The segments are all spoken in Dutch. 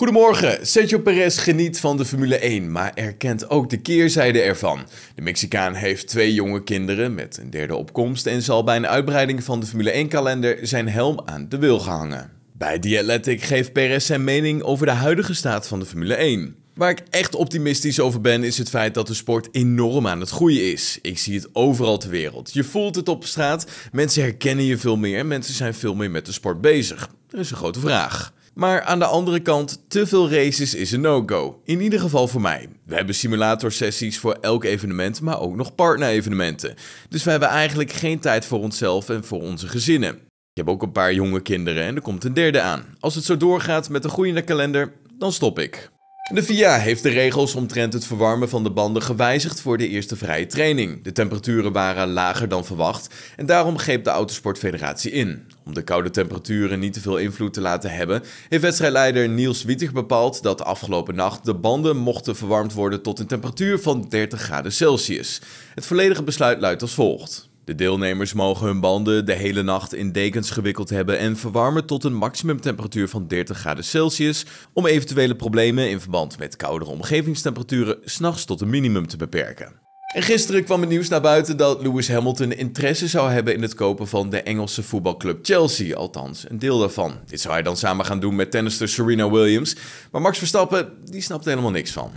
Goedemorgen, Sergio Perez geniet van de Formule 1, maar erkent ook de keerzijde ervan. De Mexicaan heeft twee jonge kinderen met een derde opkomst en zal bij een uitbreiding van de Formule 1-kalender zijn helm aan de wil gehangen. Bij The geeft Perez zijn mening over de huidige staat van de Formule 1. Waar ik echt optimistisch over ben, is het feit dat de sport enorm aan het groeien is. Ik zie het overal ter wereld. Je voelt het op straat, mensen herkennen je veel meer, mensen zijn veel meer met de sport bezig. Er is een grote vraag. Maar aan de andere kant, te veel races is een no-go. In ieder geval voor mij. We hebben simulatorsessies voor elk evenement, maar ook nog partner-evenementen. Dus we hebben eigenlijk geen tijd voor onszelf en voor onze gezinnen. Ik heb ook een paar jonge kinderen en er komt een derde aan. Als het zo doorgaat met een groeiende kalender, dan stop ik. De FIA heeft de regels omtrent het verwarmen van de banden gewijzigd voor de eerste vrije training. De temperaturen waren lager dan verwacht en daarom greep de Autosportfederatie in. Om de koude temperaturen niet te veel invloed te laten hebben, heeft wedstrijdleider Niels Wietig bepaald dat de afgelopen nacht de banden mochten verwarmd worden tot een temperatuur van 30 graden Celsius. Het volledige besluit luidt als volgt. De deelnemers mogen hun banden de hele nacht in dekens gewikkeld hebben en verwarmen tot een maximumtemperatuur van 30 graden Celsius om eventuele problemen in verband met koudere omgevingstemperaturen s'nachts tot een minimum te beperken. En gisteren kwam het nieuws naar buiten dat Lewis Hamilton interesse zou hebben in het kopen van de Engelse voetbalclub Chelsea, althans een deel daarvan. Dit zou hij dan samen gaan doen met tennister Serena Williams, maar Max Verstappen die snapt helemaal niks van.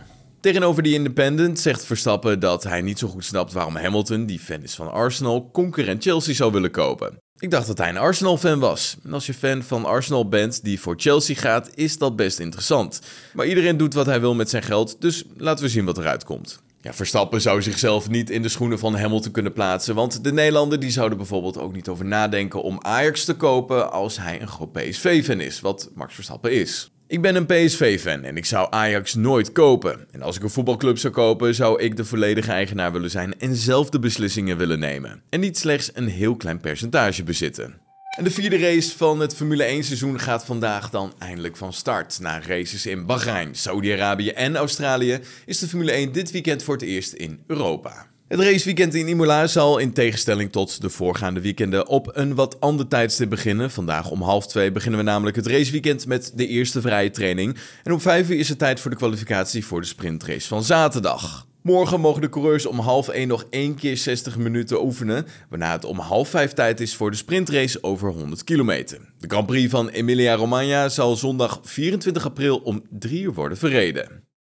Tegenover The Independent zegt Verstappen dat hij niet zo goed snapt waarom Hamilton, die fan is van Arsenal, concurrent Chelsea zou willen kopen. Ik dacht dat hij een Arsenal-fan was. En als je fan van Arsenal bent die voor Chelsea gaat, is dat best interessant. Maar iedereen doet wat hij wil met zijn geld, dus laten we zien wat eruit komt. Ja, Verstappen zou zichzelf niet in de schoenen van Hamilton kunnen plaatsen, want de Nederlander die zouden bijvoorbeeld ook niet over nadenken om Ajax te kopen als hij een groot PSV-fan is, wat Max Verstappen is. Ik ben een PSV-fan en ik zou Ajax nooit kopen. En als ik een voetbalclub zou kopen, zou ik de volledige eigenaar willen zijn en zelf de beslissingen willen nemen. En niet slechts een heel klein percentage bezitten. En de vierde race van het Formule 1 seizoen gaat vandaag dan eindelijk van start. Na races in Bahrein, Saudi-Arabië en Australië is de Formule 1 dit weekend voor het eerst in Europa. Het raceweekend in Imola zal in tegenstelling tot de voorgaande weekenden op een wat ander tijdstip beginnen. Vandaag om half twee beginnen we namelijk het raceweekend met de eerste vrije training. En om vijf uur is het tijd voor de kwalificatie voor de sprintrace van zaterdag. Morgen mogen de coureurs om half 1 nog één keer 60 minuten oefenen, waarna het om half 5 tijd is voor de sprintrace over 100 kilometer. De Grand Prix van Emilia-Romagna zal zondag 24 april om 3 uur worden verreden.